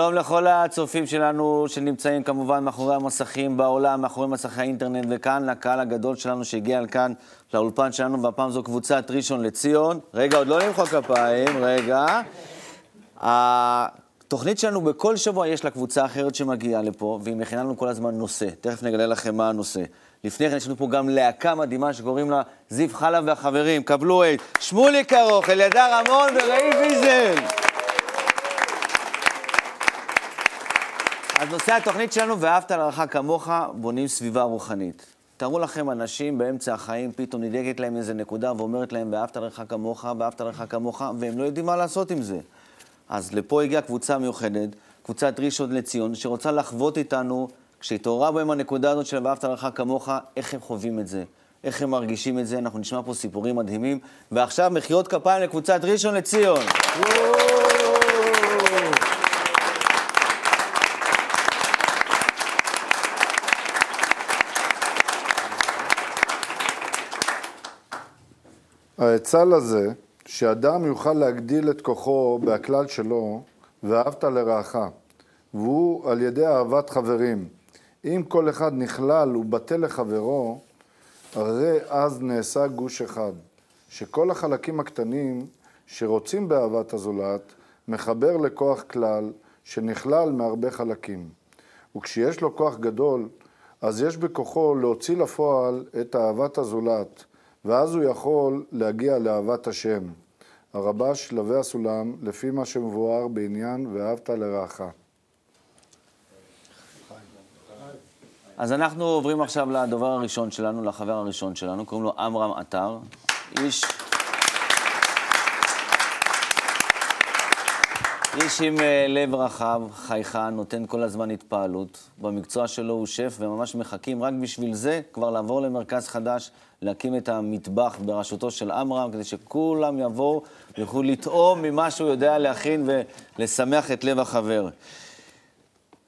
שלום לכל הצופים שלנו שנמצאים כמובן מאחורי המסכים בעולם, מאחורי מסכי האינטרנט וכאן, לקהל הגדול שלנו שהגיע לכאן, לאולפן שלנו, והפעם זו קבוצת ראשון לציון. רגע, עוד לא למחוא כפיים, רגע. התוכנית שלנו בכל שבוע יש לה קבוצה אחרת שמגיעה לפה, והיא מכינה לנו כל הזמן נושא. תכף נגלה לכם מה הנושא. לפני כן יש לנו פה גם להקה מדהימה שקוראים לה זיו חלב והחברים. קבלו את שמולי קרוך, אלידר רמון וראי ויזל. אז נושא התוכנית שלנו, ואהבת לרעך כמוך, בונים סביבה רוחנית. תארו לכם אנשים באמצע החיים, פתאום נדלקת להם איזה נקודה ואומרת להם, ואהבת לרעך כמוך, ואהבת לרעך כמוך, והם לא יודעים מה לעשות עם זה. אז לפה הגיעה קבוצה מיוחדת, קבוצת ראשון לציון, שרוצה לחוות איתנו, כשהתעוררה בהם הנקודה הזאת של ואהבת לרעך כמוך, איך הם חווים את זה, איך הם מרגישים את זה. אנחנו נשמע פה סיפורים מדהימים. ועכשיו מחיאות כפיים לקבוצת ראשון לציון. העצה לזה, שאדם יוכל להגדיל את כוחו בהכלל שלו, ואהבת לרעך, והוא על ידי אהבת חברים. אם כל אחד נכלל ובטל לחברו, הרי אז נעשה גוש אחד, שכל החלקים הקטנים שרוצים באהבת הזולת, מחבר לכוח כלל שנכלל מהרבה חלקים. וכשיש לו כוח גדול, אז יש בכוחו להוציא לפועל את אהבת הזולת, ואז הוא יכול להגיע לאהבת השם. הרבש שלבי הסולם, לפי מה שמבואר בעניין ואהבת לרעך. אז אנחנו עוברים עכשיו לדובר הראשון שלנו, לחבר הראשון שלנו, קוראים לו עמרם עטר. איש... איש עם אה, לב רחב, חייכן, נותן כל הזמן התפעלות. במקצוע שלו הוא שף, וממש מחכים רק בשביל זה כבר לעבור למרכז חדש, להקים את המטבח בראשותו של עמרם, כדי שכולם יבואו ויוכלו לטעום ממה שהוא יודע להכין ולשמח את לב החבר.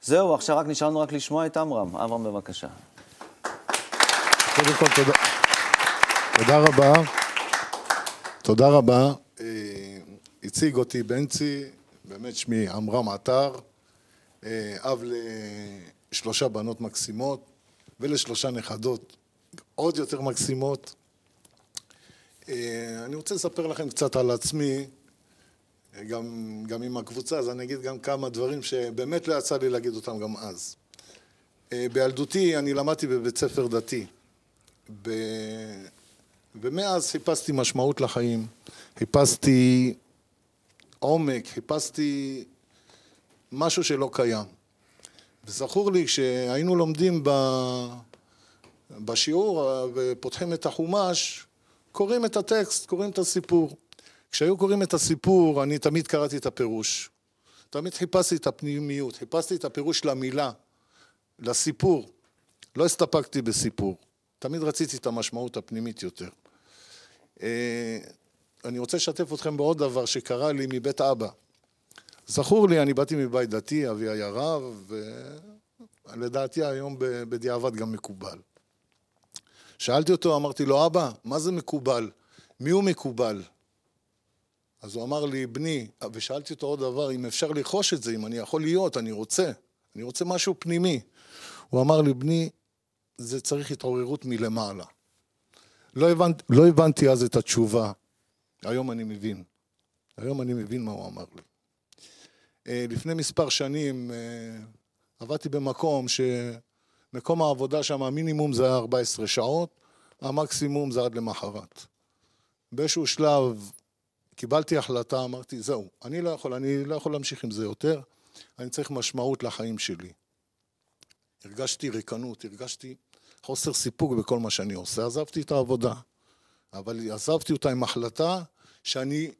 זהו, עכשיו רק נשארנו רק לשמוע את עמרם. עמרם, בבקשה. קודם כל, תודה, תודה רבה. תודה רבה. אה, הציג אותי בנצי, באמת שמי עמרם עטר, אה, אב לשלושה בנות מקסימות ולשלושה נכדות עוד יותר מקסימות. אה, אני רוצה לספר לכם קצת על עצמי, גם, גם עם הקבוצה, אז אני אגיד גם כמה דברים שבאמת לא יצא לי להגיד אותם גם אז. אה, בילדותי אני למדתי בבית ספר דתי, ב... ומאז חיפשתי משמעות לחיים, חיפשתי עומק, חיפשתי משהו שלא קיים. וזכור לי כשהיינו לומדים ב... בשיעור ופותחים את החומש, קוראים את הטקסט, קוראים את הסיפור. כשהיו קוראים את הסיפור, אני תמיד קראתי את הפירוש. תמיד חיפשתי את הפנימיות, חיפשתי את הפירוש למילה, לסיפור. לא הסתפקתי בסיפור. תמיד רציתי את המשמעות הפנימית יותר. אה, אני רוצה לשתף אתכם בעוד דבר שקרה לי מבית אבא. זכור לי, אני באתי מבית דתי, אבי היה רב, ולדעתי היום בדיעבד גם מקובל. שאלתי אותו, אמרתי לו, אבא, מה זה מקובל? מי הוא מקובל? אז הוא אמר לי, בני, ושאלתי אותו עוד דבר, אם אפשר לרכוש את זה, אם אני יכול להיות, אני רוצה, אני רוצה משהו פנימי. הוא אמר לי, בני, זה צריך התעוררות מלמעלה. לא הבנ... לא הבנתי אז את התשובה, היום אני מבין. היום אני מבין מה הוא אמר לי. אה, לפני מספר שנים אה, עבדתי במקום שמקום העבודה שם המינימום זה היה 14 שעות, המקסימום זה עד למחרת. באיזשהו שלב קיבלתי החלטה, אמרתי, זהו, אני לא יכול, אני לא יכול להמשיך עם זה יותר, אני צריך משמעות לחיים שלי. הרגשתי ריקנות, הרגשתי חוסר סיפוק בכל מה שאני עושה, עזבתי את העבודה. אבל עזבתי אותה עם החלטה שאני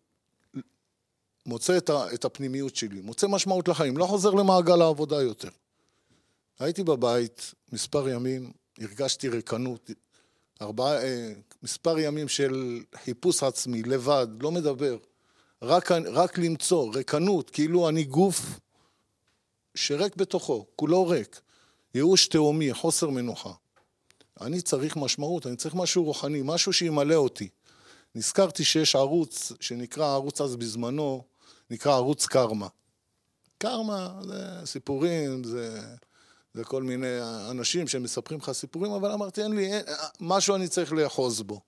מוצא את הפנימיות שלי, מוצא משמעות לחיים, לא חוזר למעגל העבודה יותר. הייתי בבית מספר ימים, הרגשתי ריקנות, ארבעה, אה, מספר ימים של חיפוש עצמי, לבד, לא מדבר. רק, רק למצוא, ריקנות, כאילו אני גוף שריק בתוכו, כולו ריק. ייאוש תהומי, חוסר מנוחה. אני צריך משמעות, אני צריך משהו רוחני, משהו שימלא אותי. נזכרתי שיש ערוץ שנקרא, ערוץ אז בזמנו, נקרא ערוץ קרמה. קרמה זה סיפורים, זה, זה כל מיני אנשים שמספרים לך סיפורים, אבל אמרתי, אין לי, אין, משהו אני צריך לאחוז בו.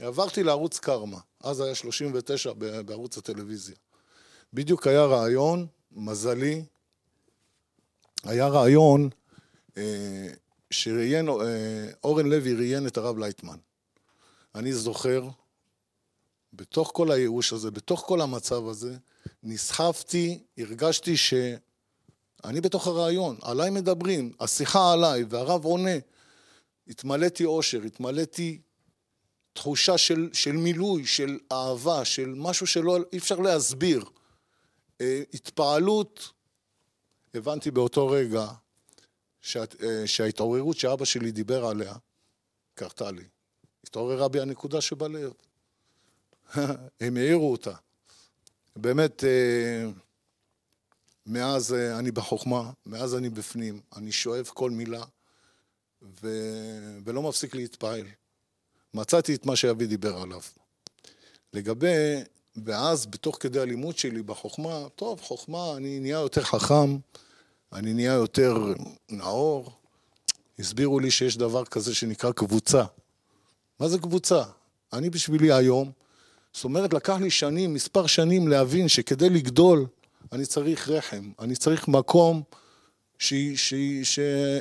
עברתי לערוץ קרמה, אז היה 39 בערוץ הטלוויזיה. בדיוק היה רעיון, מזלי, היה רעיון אה, שראיין, אה, אורן לוי ראיין את הרב לייטמן. אני זוכר, בתוך כל הייאוש הזה, בתוך כל המצב הזה, נסחפתי, הרגשתי שאני בתוך הרעיון, עליי מדברים, השיחה עליי, והרב עונה. התמלאתי אושר, התמלאתי תחושה של, של מילוי, של אהבה, של משהו שלא אי אפשר להסביר. אה, התפעלות, הבנתי באותו רגע שה, אה, שההתעוררות שאבא שלי דיבר עליה, קרתה לי. התעוררה בי הנקודה שבלב. הם העירו אותה. באמת, אה, מאז אני בחוכמה, מאז אני בפנים, אני שואב כל מילה ו... ולא מפסיק להתפעל. מצאתי את מה שאבי דיבר עליו. לגבי, ואז בתוך כדי הלימוד שלי בחוכמה, טוב, חוכמה, אני נהיה יותר חכם, אני נהיה יותר נאור. הסבירו לי שיש דבר כזה שנקרא קבוצה. מה זה קבוצה? אני בשבילי היום, זאת אומרת, לקח לי שנים, מספר שנים להבין שכדי לגדול, אני צריך רחם, אני צריך מקום שייתנו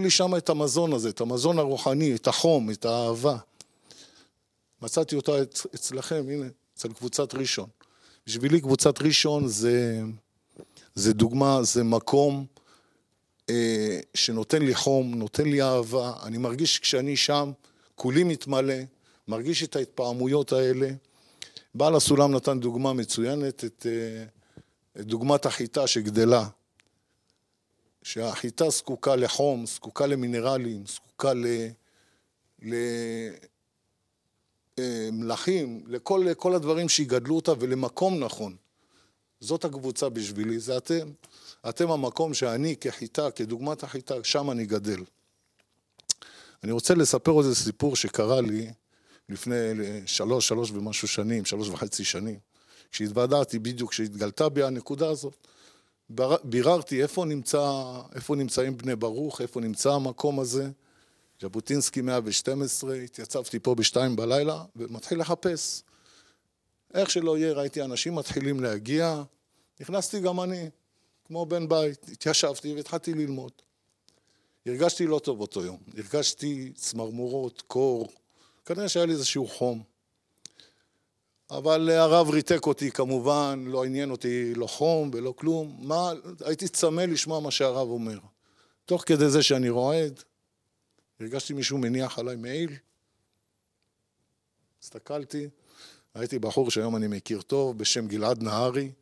לי שם את המזון הזה, את המזון הרוחני, את החום, את האהבה. מצאתי אותה אצלכם, הנה, אצל קבוצת ראשון. בשבילי קבוצת ראשון זה, זה דוגמה, זה מקום אה, שנותן לי חום, נותן לי אהבה. אני מרגיש כשאני שם, כולי מתמלא, מרגיש את ההתפעמויות האלה. בעל הסולם נתן דוגמה מצוינת, את, אה, את דוגמת החיטה שגדלה. שהחיטה זקוקה לחום, זקוקה למינרלים, זקוקה ל... ל אה, לכל, לכל הדברים שיגדלו אותה ולמקום נכון. זאת הקבוצה בשבילי, זה אתם. אתם המקום שאני כחיטה, כדוגמת החיטה, שם אני גדל. אני רוצה לספר איזה סיפור שקרה לי לפני שלוש, שלוש ומשהו שנים, שלוש וחצי שנים. כשהתוודעתי בדיוק, כשהתגלתה בי הנקודה הזאת, ביררתי איפה, נמצא, איפה נמצאים בני ברוך, איפה נמצא המקום הזה. ז'בוטינסקי 112, התייצבתי פה בשתיים בלילה ומתחיל לחפש. איך שלא יהיה, ראיתי אנשים מתחילים להגיע, נכנסתי גם אני, כמו בן בית, התיישבתי והתחלתי ללמוד. הרגשתי לא טוב אותו יום, הרגשתי צמרמורות, קור, כנראה שהיה לי איזשהו חום. אבל הרב ריתק אותי כמובן, לא עניין אותי לא חום ולא כלום, מה, הייתי צמא לשמוע מה שהרב אומר. תוך כדי זה שאני רועד, הרגשתי מישהו מניח עליי מעיל, הסתכלתי, ראיתי בחור שהיום אני מכיר טוב, בשם גלעד נהרי,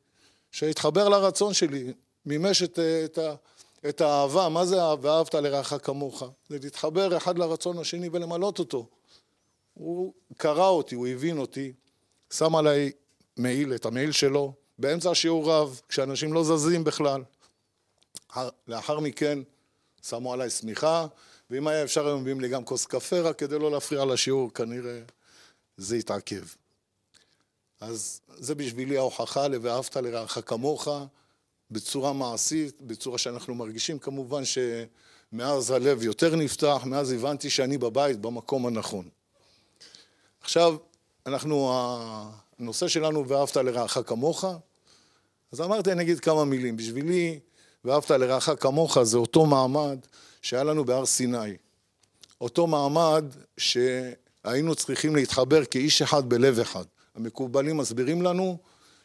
שהתחבר לרצון שלי, מימש את, את, את האהבה, מה זה ואהבת לרעך כמוך? זה להתחבר אחד לרצון השני ולמלות אותו. הוא קרא אותי, הוא הבין אותי, שם עליי מעיל, את המעיל שלו, באמצע השיעור רב, כשאנשים לא זזים בכלל. לאחר מכן שמו עליי שמיכה, ואם היה אפשר היום מביאים לי גם כוס קפה, רק כדי לא להפריע לשיעור, כנראה זה יתעכב. אז זה בשבילי ההוכחה ל"ואהבת לרעך כמוך", בצורה מעשית, בצורה שאנחנו מרגישים כמובן שמאז הלב יותר נפתח, מאז הבנתי שאני בבית, במקום הנכון. עכשיו, אנחנו, הנושא שלנו "ואהבת לרעך כמוך", אז אמרתי, אני אגיד כמה מילים. בשבילי, "ואהבת לרעך כמוך" זה אותו מעמד שהיה לנו בהר סיני. אותו מעמד שהיינו צריכים להתחבר כאיש אחד בלב אחד. המקובלים מסבירים לנו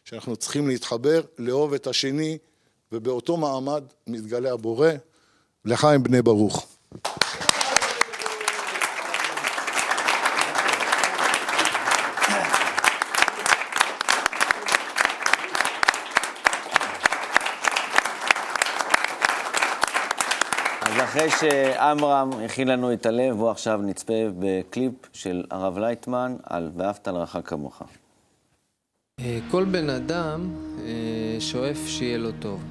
שאנחנו צריכים להתחבר, לאהוב את השני, ובאותו מעמד מתגלה הבורא. לחיים בני ברוך. אחרי שעמרם הכין לנו את הלב, בואו עכשיו נצפה בקליפ של הרב לייטמן על ואהבת לרעך כמוך. אה, כל בן אדם אה, שואף שיהיה לו טוב.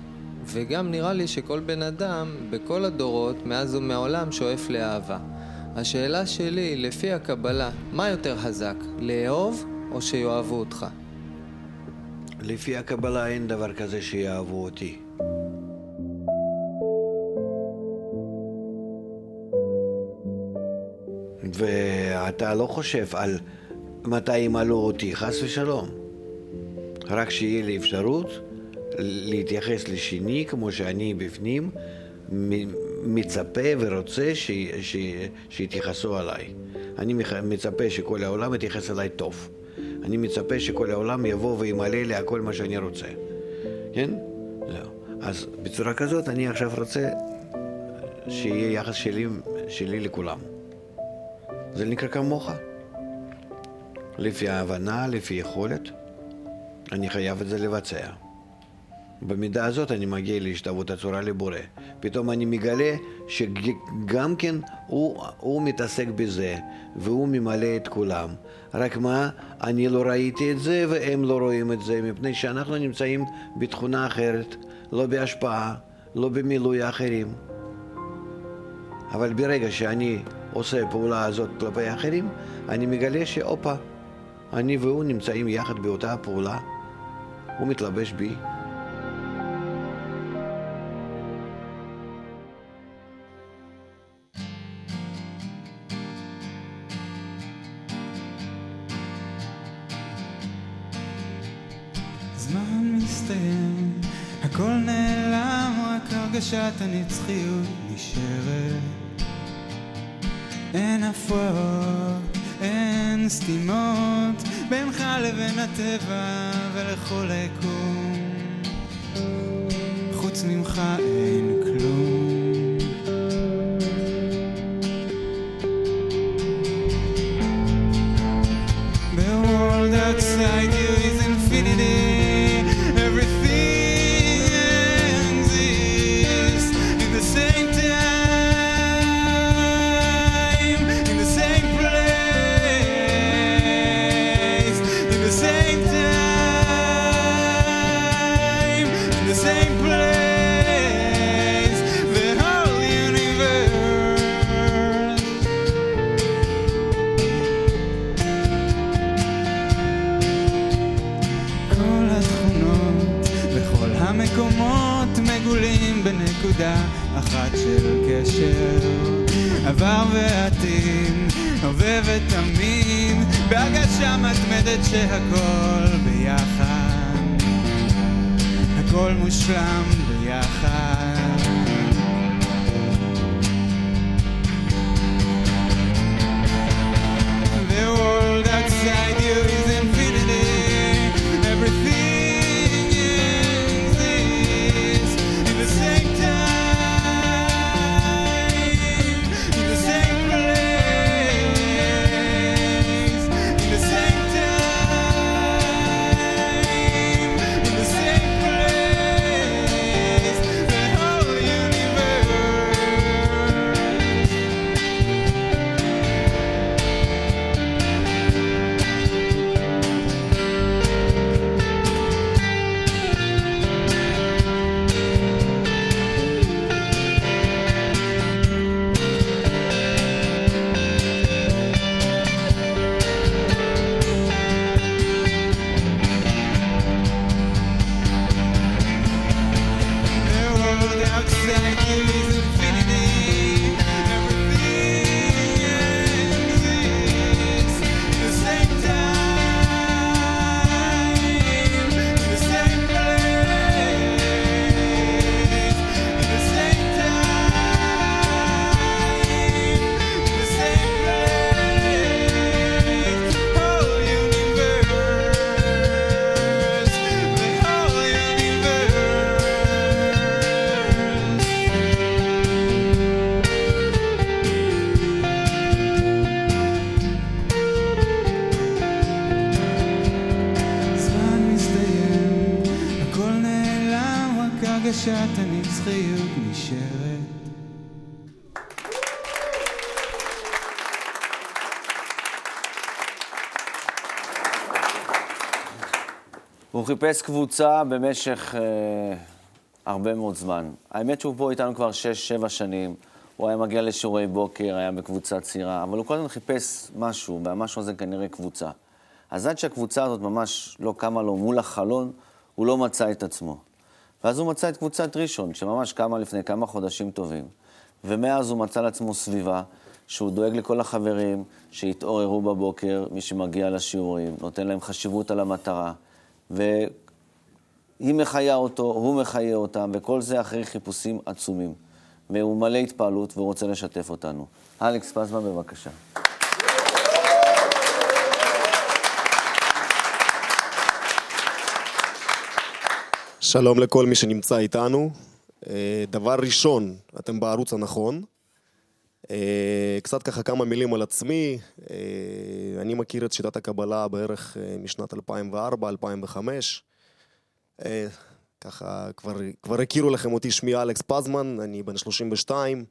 וגם נראה לי שכל בן אדם, בכל הדורות, מאז ומעולם, שואף לאהבה. השאלה שלי, לפי הקבלה, מה יותר חזק, לאהוב או שיאהבו אותך? לפי הקבלה אין דבר כזה שיאהבו אותי. ואתה לא חושב על מתי ימלאו אותי, חס ושלום. רק שיהיה לי אפשרות להתייחס לשני כמו שאני בפנים, מצפה ורוצה ש, ש, שיתייחסו עליי. אני מצפה שכל העולם יתייחס אליי טוב. אני מצפה שכל העולם יבוא וימלא לי הכל מה שאני רוצה. כן? זהו. אז בצורה כזאת אני עכשיו רוצה שיהיה יחס שלי, שלי לכולם. זה נקרא כמוך. לפי ההבנה, לפי יכולת, אני חייב את זה לבצע. במידה הזאת אני מגיע להשתוות הצורה לבורא. פתאום אני מגלה שגם כן הוא, הוא מתעסק בזה, והוא ממלא את כולם. רק מה, אני לא ראיתי את זה והם לא רואים את זה, מפני שאנחנו נמצאים בתכונה אחרת, לא בהשפעה, לא במילוי האחרים. אבל ברגע שאני עושה פעולה הזאת כלפי האחרים, אני מגלה שהופה, אני והוא נמצאים יחד באותה פעולה, הוא מתלבש בי. תחושת הנצחיות נשארת. אין הפרעות, אין סתימות, בינך לבין הטבע ולכל היקום. חוץ ממך אין ועתיד, הווה ותמיד בהגשה מתמדת שהכל ביחד. הכל מושלם הוא חיפש קבוצה במשך אה, הרבה מאוד זמן. האמת שהוא פה איתנו כבר 6-7 שנים. הוא היה מגיע לשיעורי בוקר, היה בקבוצה צעירה, אבל הוא כל הזמן חיפש משהו, והמשהו הזה כנראה קבוצה. אז עד שהקבוצה הזאת ממש לא קמה לו מול החלון, הוא לא מצא את עצמו. ואז הוא מצא את קבוצת ראשון, שממש קמה לפני כמה חודשים טובים. ומאז הוא מצא לעצמו סביבה שהוא דואג לכל החברים שיתעוררו בבוקר, מי שמגיע לשיעורים, נותן להם חשיבות על המטרה. והיא מחיה אותו, הוא מחיה אותם, וכל זה אחרי חיפושים עצומים. והוא מלא התפעלות ורוצה לשתף אותנו. אלכס פזמן, בבקשה. שלום לכל מי שנמצא איתנו. אה, דבר ראשון, אתם בערוץ הנכון. אה, קצת ככה כמה מילים על עצמי. אה, אני מכיר את שיטת הקבלה בערך משנת 2004-2005. ככה כבר, כבר הכירו לכם אותי, שמי אלכס פזמן, אני בן 32,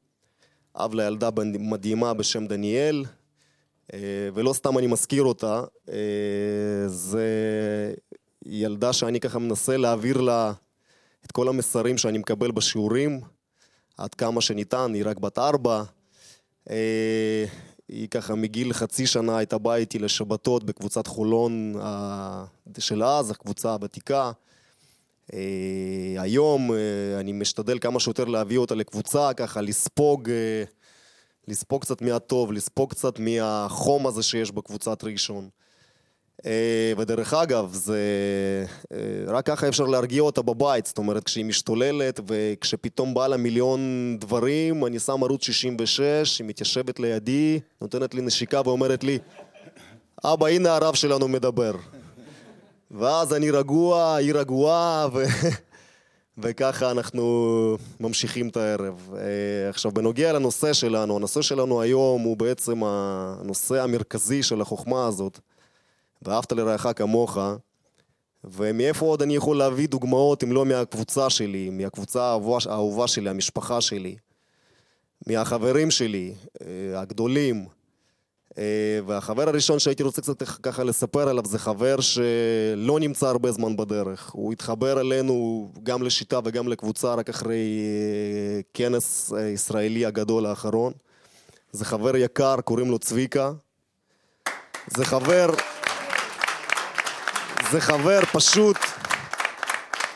אב לילדה מדהימה בשם דניאל, ולא סתם אני מזכיר אותה, זה ילדה שאני ככה מנסה להעביר לה את כל המסרים שאני מקבל בשיעורים, עד כמה שניתן, היא רק בת ארבע. אה, היא ככה מגיל חצי שנה הייתה באה איתי לשבתות בקבוצת חולון של אז, הקבוצה הוותיקה. אה, היום אה, אני משתדל כמה שיותר להביא אותה לקבוצה, ככה לספוג, לספוג קצת מהטוב, לספוג קצת מהחום הזה שיש בקבוצת ראשון. אה, ודרך אגב, זה... אה, רק ככה אפשר להרגיע אותה בבית, זאת אומרת, כשהיא משתוללת וכשפתאום בא לה מיליון דברים, אני שם ערוץ 66, היא מתיישבת לידי, נותנת לי נשיקה ואומרת לי, אבא, הנה הרב שלנו מדבר. ואז אני רגוע, היא רגועה, ו... וככה אנחנו ממשיכים את הערב. אה, עכשיו, בנוגע לנושא שלנו, הנושא שלנו היום הוא בעצם הנושא המרכזי של החוכמה הזאת. ואהבת לרעך כמוך, ומאיפה עוד אני יכול להביא דוגמאות אם לא מהקבוצה שלי, מהקבוצה האהובה שלי, המשפחה שלי, מהחברים שלי, אה, הגדולים. אה, והחבר הראשון שהייתי רוצה קצת ככה לספר עליו זה חבר שלא נמצא הרבה זמן בדרך. הוא התחבר אלינו גם לשיטה וגם לקבוצה רק אחרי אה, כנס ישראלי הגדול האחרון. זה חבר יקר, קוראים לו צביקה. זה חבר... זה חבר פשוט,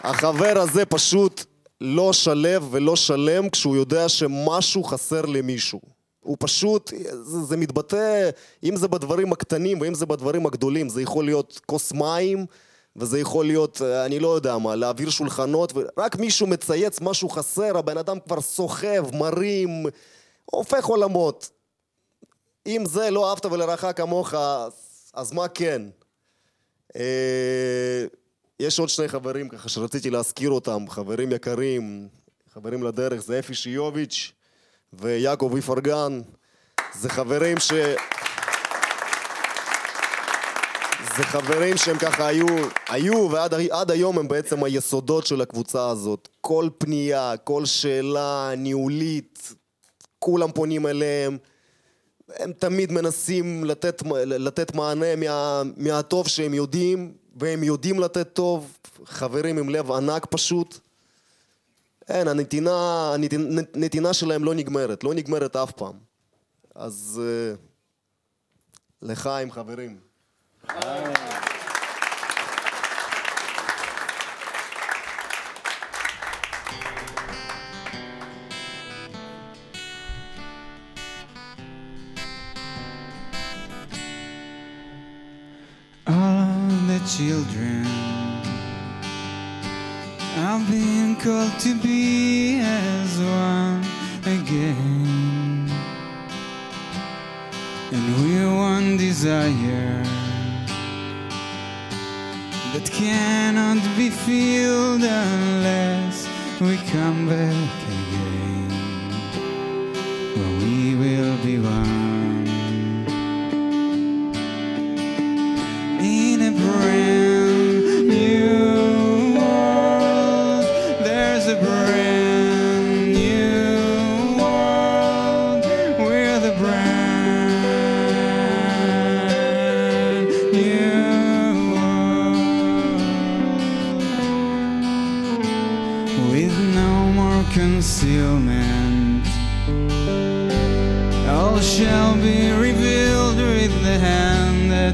החבר הזה פשוט לא שלב ולא שלם כשהוא יודע שמשהו חסר למישהו. הוא פשוט, זה, זה מתבטא, אם זה בדברים הקטנים ואם זה בדברים הגדולים, זה יכול להיות כוס מים וזה יכול להיות, אני לא יודע מה, להעביר שולחנות, ורק מישהו מצייץ משהו חסר, הבן אדם כבר סוחב, מרים, הופך עולמות. אם זה לא אהבת ולרעך כמוך, אז מה כן? אה, יש עוד שני חברים ככה שרציתי להזכיר אותם, חברים יקרים, חברים לדרך, זה אפי שיוביץ' ויעקב איפרגן, זה חברים ש... זה חברים שהם ככה היו, היו ועד היום הם בעצם היסודות של הקבוצה הזאת. כל פנייה, כל שאלה ניהולית, כולם פונים אליהם. הם תמיד מנסים לתת, לתת מענה מה, מהטוב שהם יודעים, והם יודעים לתת טוב, חברים עם לב ענק פשוט. אין, הנתינה, הנתינה שלהם לא נגמרת, לא נגמרת אף פעם. אז אה, לחיים חברים. Children. I've been called to be as one again. And we're one desire that cannot be filled unless we come back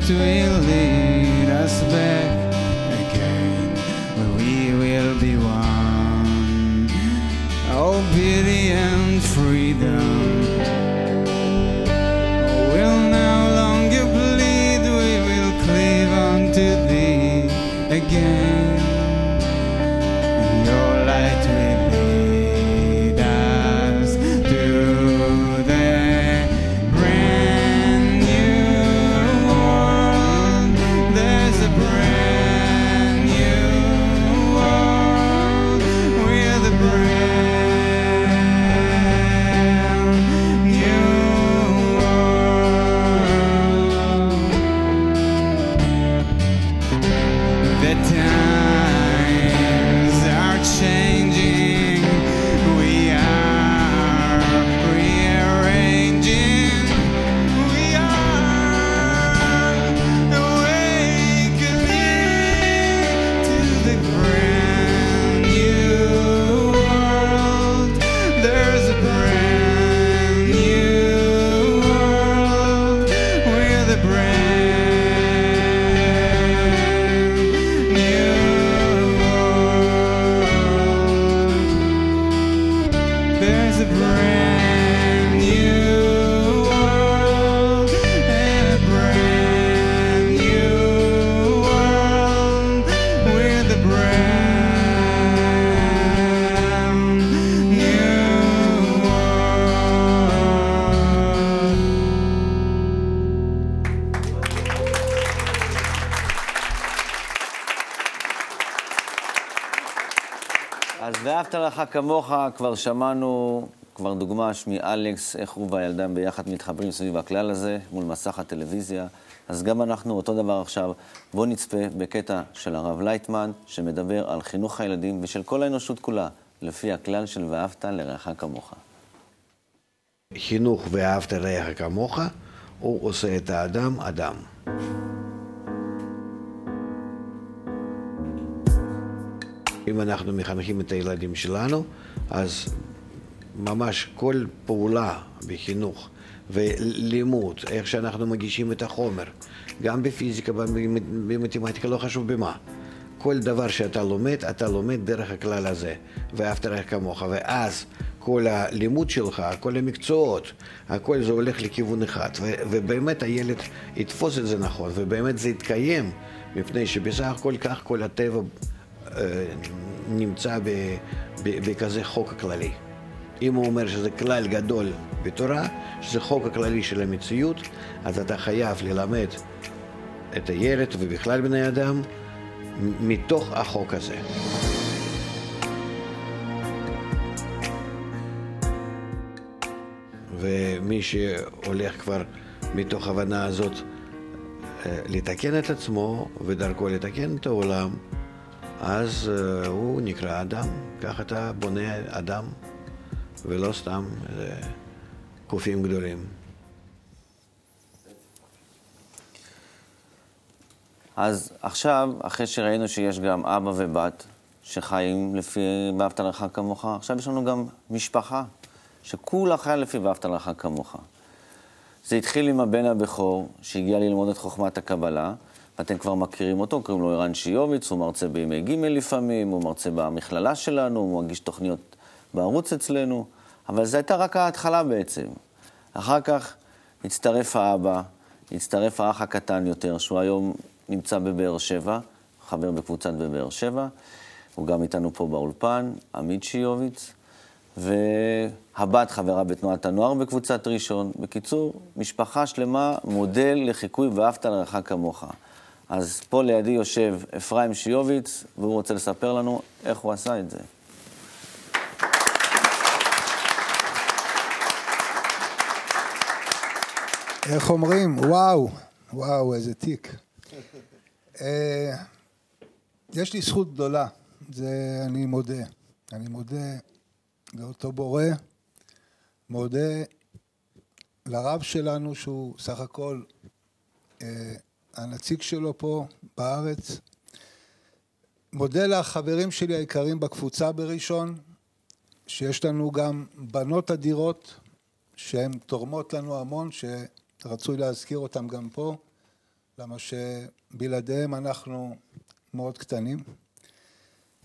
to him. לך כמוך, כבר שמענו, כבר דוגמה מאלכס, איך הוא והילדה ביחד מתחברים סביב הכלל הזה, מול מסך הטלוויזיה. אז גם אנחנו אותו דבר עכשיו. בואו נצפה בקטע של הרב לייטמן, שמדבר על חינוך הילדים ושל כל האנושות כולה, לפי הכלל של ואהבת לרעך כמוך. חינוך ואהבת לרעך כמוך, הוא עושה את האדם אדם. אם אנחנו מחנכים את הילדים שלנו, אז ממש כל פעולה בחינוך ולימוד, איך שאנחנו מגישים את החומר, גם בפיזיקה, במתמטיקה, לא חשוב במה. כל דבר שאתה לומד, אתה לומד דרך הכלל הזה, ואהבת לך כמוך, ואז כל הלימוד שלך, כל המקצועות, הכל זה הולך לכיוון אחד, ו- ובאמת הילד יתפוס את זה נכון, ובאמת זה יתקיים, מפני שבסך הכל כך כל הטבע אה, נמצא בכזה חוק כללי. אם הוא אומר שזה כלל גדול בתורה, שזה חוק הכללי של המציאות, אז אתה חייב ללמד את הילד ובכלל בני אדם מתוך החוק הזה. ומי שהולך כבר מתוך הבנה הזאת אה, לתקן את עצמו ודרכו לתקן את העולם, אז uh, הוא נקרא אדם, כך אתה בונה אדם, ולא סתם uh, קופים גדולים. אז עכשיו, אחרי שראינו שיש גם אבא ובת שחיים לפי ואהבת לך כמוך, עכשיו יש לנו גם משפחה שכולה חיה לפי ואהבת לך כמוך. זה התחיל עם הבן הבכור שהגיע ללמוד את חוכמת הקבלה, ואתם כבר מכירים אותו, קוראים לו ערן שיוביץ, הוא מרצה בימי ג' לפעמים, הוא מרצה במכללה שלנו, הוא מגיש תוכניות בערוץ אצלנו, אבל זו הייתה רק ההתחלה בעצם. אחר כך הצטרף האבא, הצטרף האח הקטן יותר, שהוא היום נמצא בבאר שבע, חבר בקבוצת בבאר שבע, הוא גם איתנו פה באולפן, עמית שיוביץ, והבת חברה בתנועת הנוער בקבוצת ראשון. בקיצור, משפחה שלמה, מודל לחיקוי ואהבת לרעך כמוך. אז פה לידי יושב אפרים שיוביץ, והוא רוצה לספר לנו איך הוא עשה את זה. איך אומרים? וואו, וואו, איזה תיק. אה, יש לי זכות גדולה, זה אני מודה. אני מודה לאותו בורא, מודה לרב שלנו שהוא סך הכל אה, הנציג שלו פה בארץ. מודה לחברים שלי היקרים בקבוצה בראשון, שיש לנו גם בנות אדירות שהן תורמות לנו המון, שרצוי להזכיר אותן גם פה, למה שבלעדיהם אנחנו מאוד קטנים.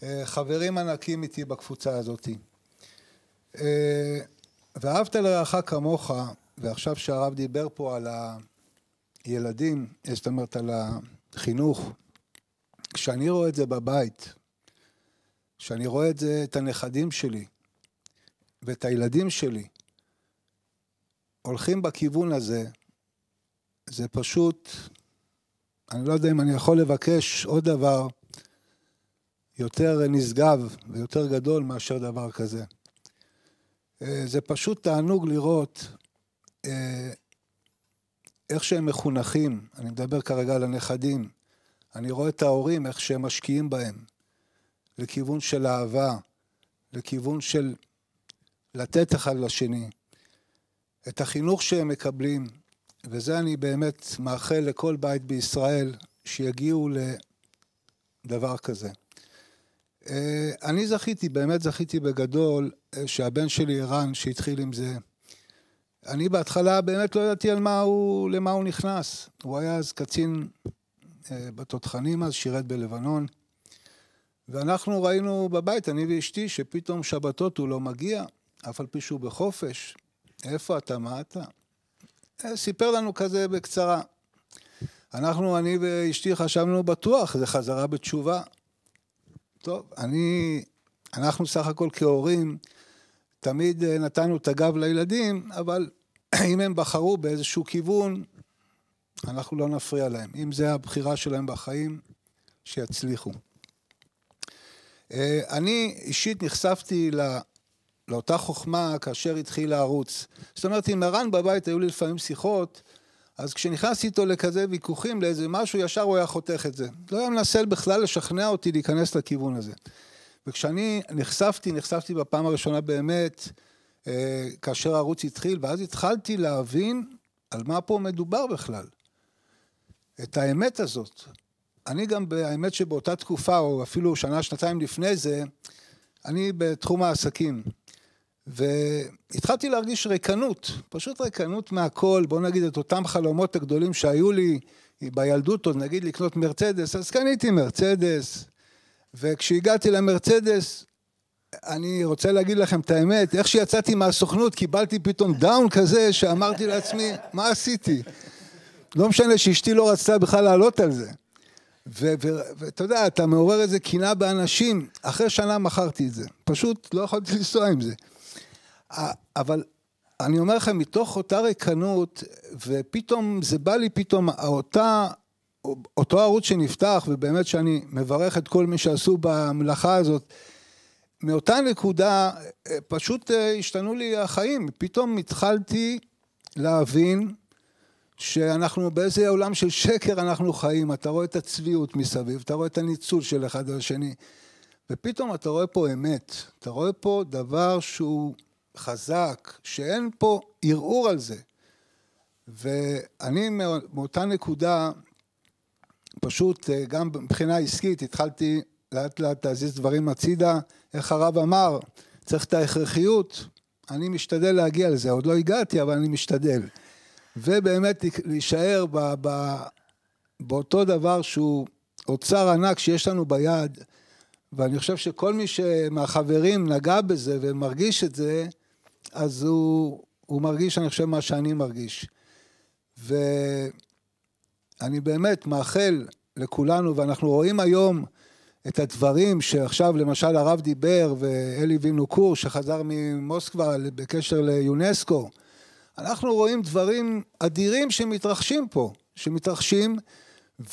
אה, חברים ענקים איתי בקבוצה הזאת. אה, ואהבת לרעך כמוך, ועכשיו שהרב דיבר פה על ה... ילדים, זאת אומרת על החינוך, כשאני רואה את זה בבית, כשאני רואה את זה, את הנכדים שלי ואת הילדים שלי, הולכים בכיוון הזה, זה פשוט, אני לא יודע אם אני יכול לבקש עוד דבר יותר נשגב ויותר גדול מאשר דבר כזה. אה, זה פשוט תענוג לראות אה, איך שהם מחונכים, אני מדבר כרגע על הנכדים, אני רואה את ההורים, איך שהם משקיעים בהם, לכיוון של אהבה, לכיוון של לתת אחד לשני, את החינוך שהם מקבלים, וזה אני באמת מאחל לכל בית בישראל, שיגיעו לדבר כזה. אה, אני זכיתי, באמת זכיתי בגדול, אה, שהבן שלי ערן, שהתחיל עם זה, אני בהתחלה באמת לא ידעתי על מה הוא, למה הוא נכנס. הוא היה אז קצין אה, בתותחנים אז, שירת בלבנון. ואנחנו ראינו בבית, אני ואשתי, שפתאום שבתות הוא לא מגיע, אף על פי שהוא בחופש. איפה אתה? מה אתה? אה, סיפר לנו כזה בקצרה. אנחנו, אני ואשתי חשבנו בטוח, זה חזרה בתשובה. טוב, אני, אנחנו סך הכל כהורים, תמיד אה, נתנו את הגב לילדים, אבל אם הם בחרו באיזשהו כיוון, אנחנו לא נפריע להם. אם זה הבחירה שלהם בחיים, שיצליחו. אה, אני אישית נחשפתי ל... לאותה חוכמה כאשר התחיל הערוץ. זאת אומרת, עם ערן בבית היו לי לפעמים שיחות, אז כשנכנסתי איתו לכזה ויכוחים, לאיזה משהו, ישר הוא היה חותך את זה. לא היה מנסה בכלל לשכנע אותי להיכנס לכיוון הזה. וכשאני נחשפתי, נחשפתי בפעם הראשונה באמת, אה, כאשר הערוץ התחיל, ואז התחלתי להבין על מה פה מדובר בכלל. את האמת הזאת. אני גם, האמת שבאותה תקופה, או אפילו שנה, שנתיים לפני זה, אני בתחום העסקים. והתחלתי להרגיש ריקנות, פשוט ריקנות מהכל, בוא נגיד את אותם חלומות הגדולים שהיו לי בילדות, עוד נגיד לקנות מרצדס, אז קניתי מרצדס, וכשהגעתי למרצדס, אני רוצה להגיד לכם את האמת, איך שיצאתי מהסוכנות קיבלתי פתאום דאון כזה שאמרתי לעצמי, מה עשיתי? לא משנה שאשתי לא רצתה בכלל לעלות על זה. ואתה יודע, אתה מעורר איזה קינה באנשים, אחרי שנה מכרתי את זה. פשוט לא יכולתי לנסוע עם זה. אבל אני אומר לכם, מתוך אותה ריקנות, ופתאום, זה בא לי פתאום, אותה, אותו ערוץ שנפתח, ובאמת שאני מברך את כל מי שעשו במלאכה הזאת, מאותה נקודה פשוט השתנו לי החיים. פתאום התחלתי להבין שאנחנו באיזה עולם של שקר אנחנו חיים, אתה רואה את הצביעות מסביב, אתה רואה את הניצול של אחד על השני, ופתאום אתה רואה פה אמת, אתה רואה פה דבר שהוא חזק, שאין פה ערעור על זה. ואני מאותה נקודה, פשוט גם מבחינה עסקית התחלתי לאט לאט להזיז דברים הצידה, איך הרב אמר, צריך את ההכרחיות, אני משתדל להגיע לזה, עוד לא הגעתי אבל אני משתדל. ובאמת להישאר ב, ב, באותו דבר שהוא אוצר ענק שיש לנו ביד, ואני חושב שכל מי מהחברים נגע בזה ומרגיש את זה, אז הוא, הוא מרגיש, אני חושב, מה שאני מרגיש. ואני באמת מאחל לכולנו, ואנחנו רואים היום את הדברים שעכשיו למשל הרב דיבר ואלי וינוקור שחזר ממוסקבה בקשר ליונסקו, אנחנו רואים דברים אדירים שמתרחשים פה, שמתרחשים,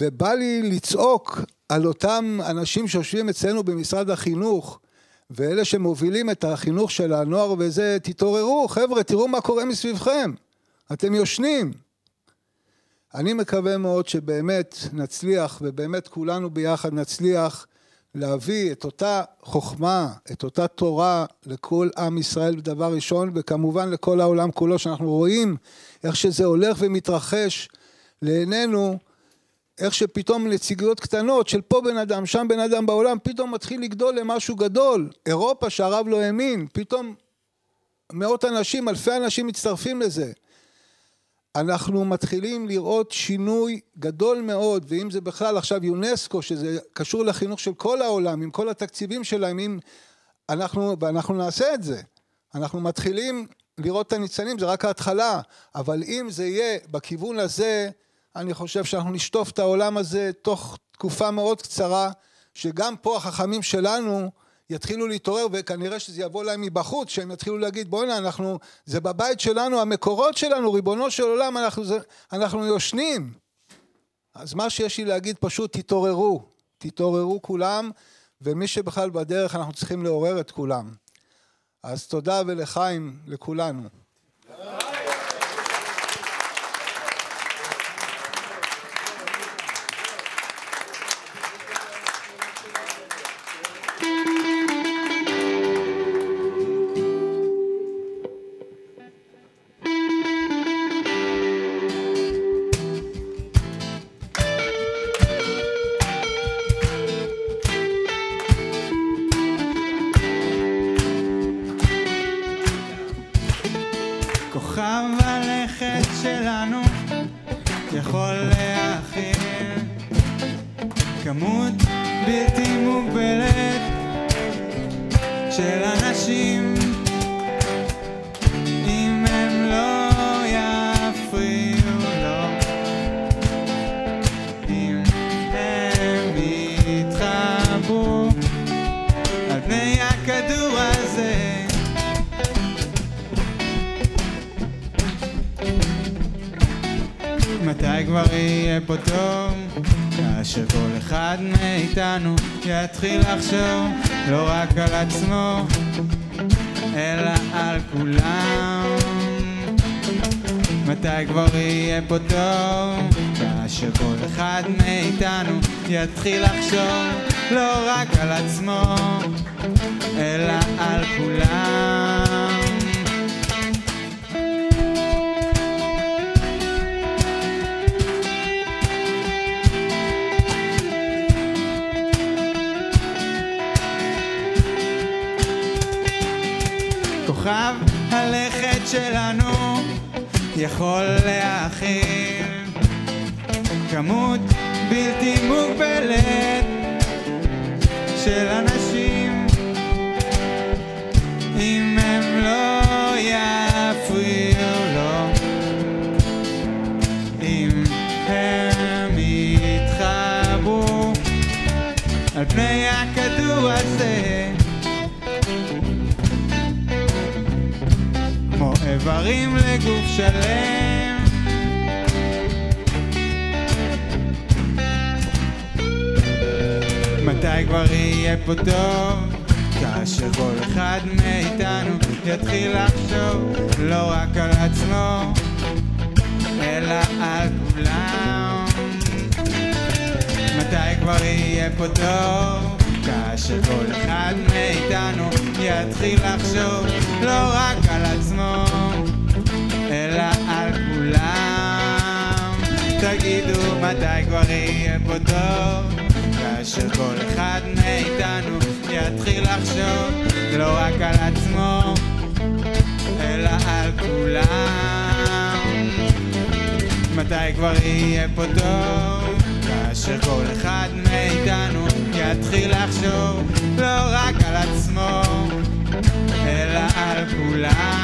ובא לי לצעוק על אותם אנשים שיושבים אצלנו במשרד החינוך, ואלה שמובילים את החינוך של הנוער וזה, תתעוררו, חבר'ה, תראו מה קורה מסביבכם, אתם יושנים. אני מקווה מאוד שבאמת נצליח, ובאמת כולנו ביחד נצליח להביא את אותה חוכמה, את אותה תורה לכל עם ישראל דבר ראשון, וכמובן לכל העולם כולו, שאנחנו רואים איך שזה הולך ומתרחש לעינינו, איך שפתאום נציגויות קטנות של פה בן אדם, שם בן אדם בעולם, פתאום מתחיל לגדול למשהו גדול. אירופה שהרב לא האמין, פתאום מאות אנשים, אלפי אנשים מצטרפים לזה. אנחנו מתחילים לראות שינוי גדול מאוד, ואם זה בכלל עכשיו יונסקו, שזה קשור לחינוך של כל העולם, עם כל התקציבים שלהם, אם אנחנו, ואנחנו נעשה את זה. אנחנו מתחילים לראות את הניצנים, זה רק ההתחלה, אבל אם זה יהיה בכיוון הזה, אני חושב שאנחנו נשטוף את העולם הזה תוך תקופה מאוד קצרה, שגם פה החכמים שלנו יתחילו להתעורר וכנראה שזה יבוא להם מבחוץ, שהם יתחילו להגיד בואנה אנחנו, זה בבית שלנו, המקורות שלנו, ריבונו של עולם, אנחנו, זה, אנחנו יושנים. אז מה שיש לי להגיד פשוט תתעוררו, תתעוררו כולם, ומי שבכלל בדרך אנחנו צריכים לעורר את כולם. אז תודה ולחיים לכולנו. של אנשים. לא מתי כבר יהיה פה טוב? כאשר כל אחד מאיתנו יתחיל לחשוב. לא רק על עצמו, אלא על כולם. מתי כבר יהיה פה טוב? כאשר כל אחד מאיתנו יתחיל לחשוב לא רק על עצמו, אלא על כולם. שלנו יכול להכיל כמות בלתי מוגבלת של אנשים שלם מתי כבר יהיה פה טוב? כאשר כל אחד מאיתנו יתחיל לחשוב לא רק על עצמו אלא על כולם מתי כבר יהיה פה טוב? כאשר כל אחד מאיתנו יתחיל לחשוב לא רק על עצמו תגידו מתי כבר יהיה פה טוב כאשר כל אחד מאיתנו יתחיל לחשוב לא רק על עצמו אלא על כולם. מתי כבר יהיה פה טוב כאשר כל אחד מאיתנו יתחיל לחשוב לא רק על עצמו אלא על כולם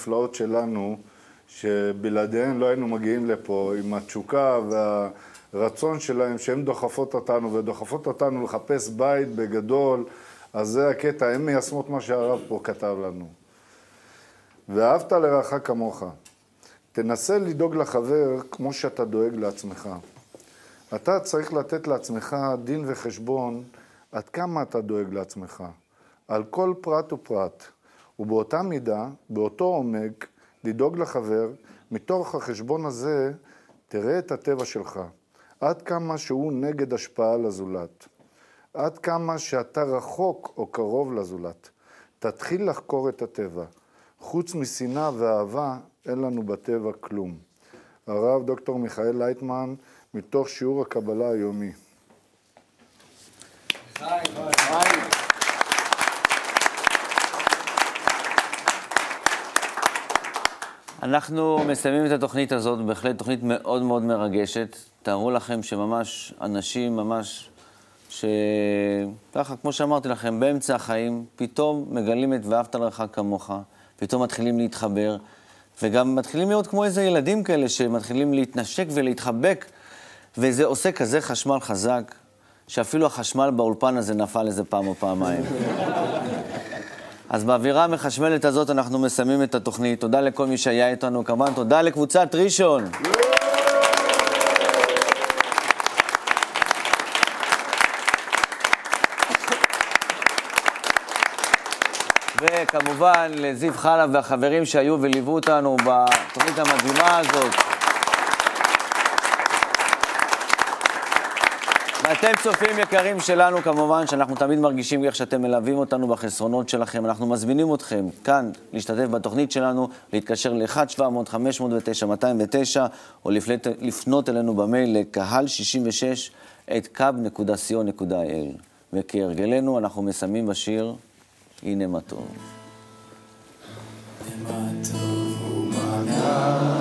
הנפלאות שלנו, שבלעדיהן לא היינו מגיעים לפה, עם התשוקה והרצון שלהם, שהן דוחפות אותנו ודוחפות אותנו לחפש בית בגדול, אז זה הקטע, הן מיישמות מה שהרב פה כתב לנו. ואהבת לרעך כמוך. תנסה לדאוג לחבר כמו שאתה דואג לעצמך. אתה צריך לתת לעצמך דין וחשבון עד כמה אתה דואג לעצמך. על כל פרט ופרט, ובאותה מידה, באותו עומק, לדאוג לחבר, מתוך החשבון הזה תראה את הטבע שלך, עד כמה שהוא נגד השפעה לזולת, עד כמה שאתה רחוק או קרוב לזולת. תתחיל לחקור את הטבע. חוץ משנאה ואהבה, אין לנו בטבע כלום. הרב דוקטור מיכאל לייטמן, מתוך שיעור הקבלה היומי. אנחנו מסיימים את התוכנית הזאת, בהחלט תוכנית מאוד מאוד מרגשת. תארו לכם שממש אנשים, ממש, שככה, כמו שאמרתי לכם, באמצע החיים, פתאום מגלים את ואהבת לרעך כמוך, פתאום מתחילים להתחבר, וגם מתחילים להיות כמו איזה ילדים כאלה, שמתחילים להתנשק ולהתחבק, וזה עושה כזה חשמל חזק, שאפילו החשמל באולפן הזה נפל איזה פעם או פעמיים. אז באווירה המחשמלת הזאת אנחנו מסיימים את התוכנית. תודה לכל מי שהיה איתנו, כמובן תודה לקבוצת ראשון. וכמובן לזיו חלב והחברים שהיו וליוו אותנו בתוכנית המדהימה הזאת. ואתם צופים יקרים שלנו, כמובן שאנחנו תמיד מרגישים איך שאתם מלווים אותנו בחסרונות שלכם. אנחנו מזמינים אתכם כאן להשתתף בתוכנית שלנו, להתקשר ל-1-700-509-209, או לפנות, לפנות אלינו במייל לקהל 66 את kub.co.il. וכהרגלנו, אנחנו מסיימים בשיר הנה מה טוב. מה טוב ומה נע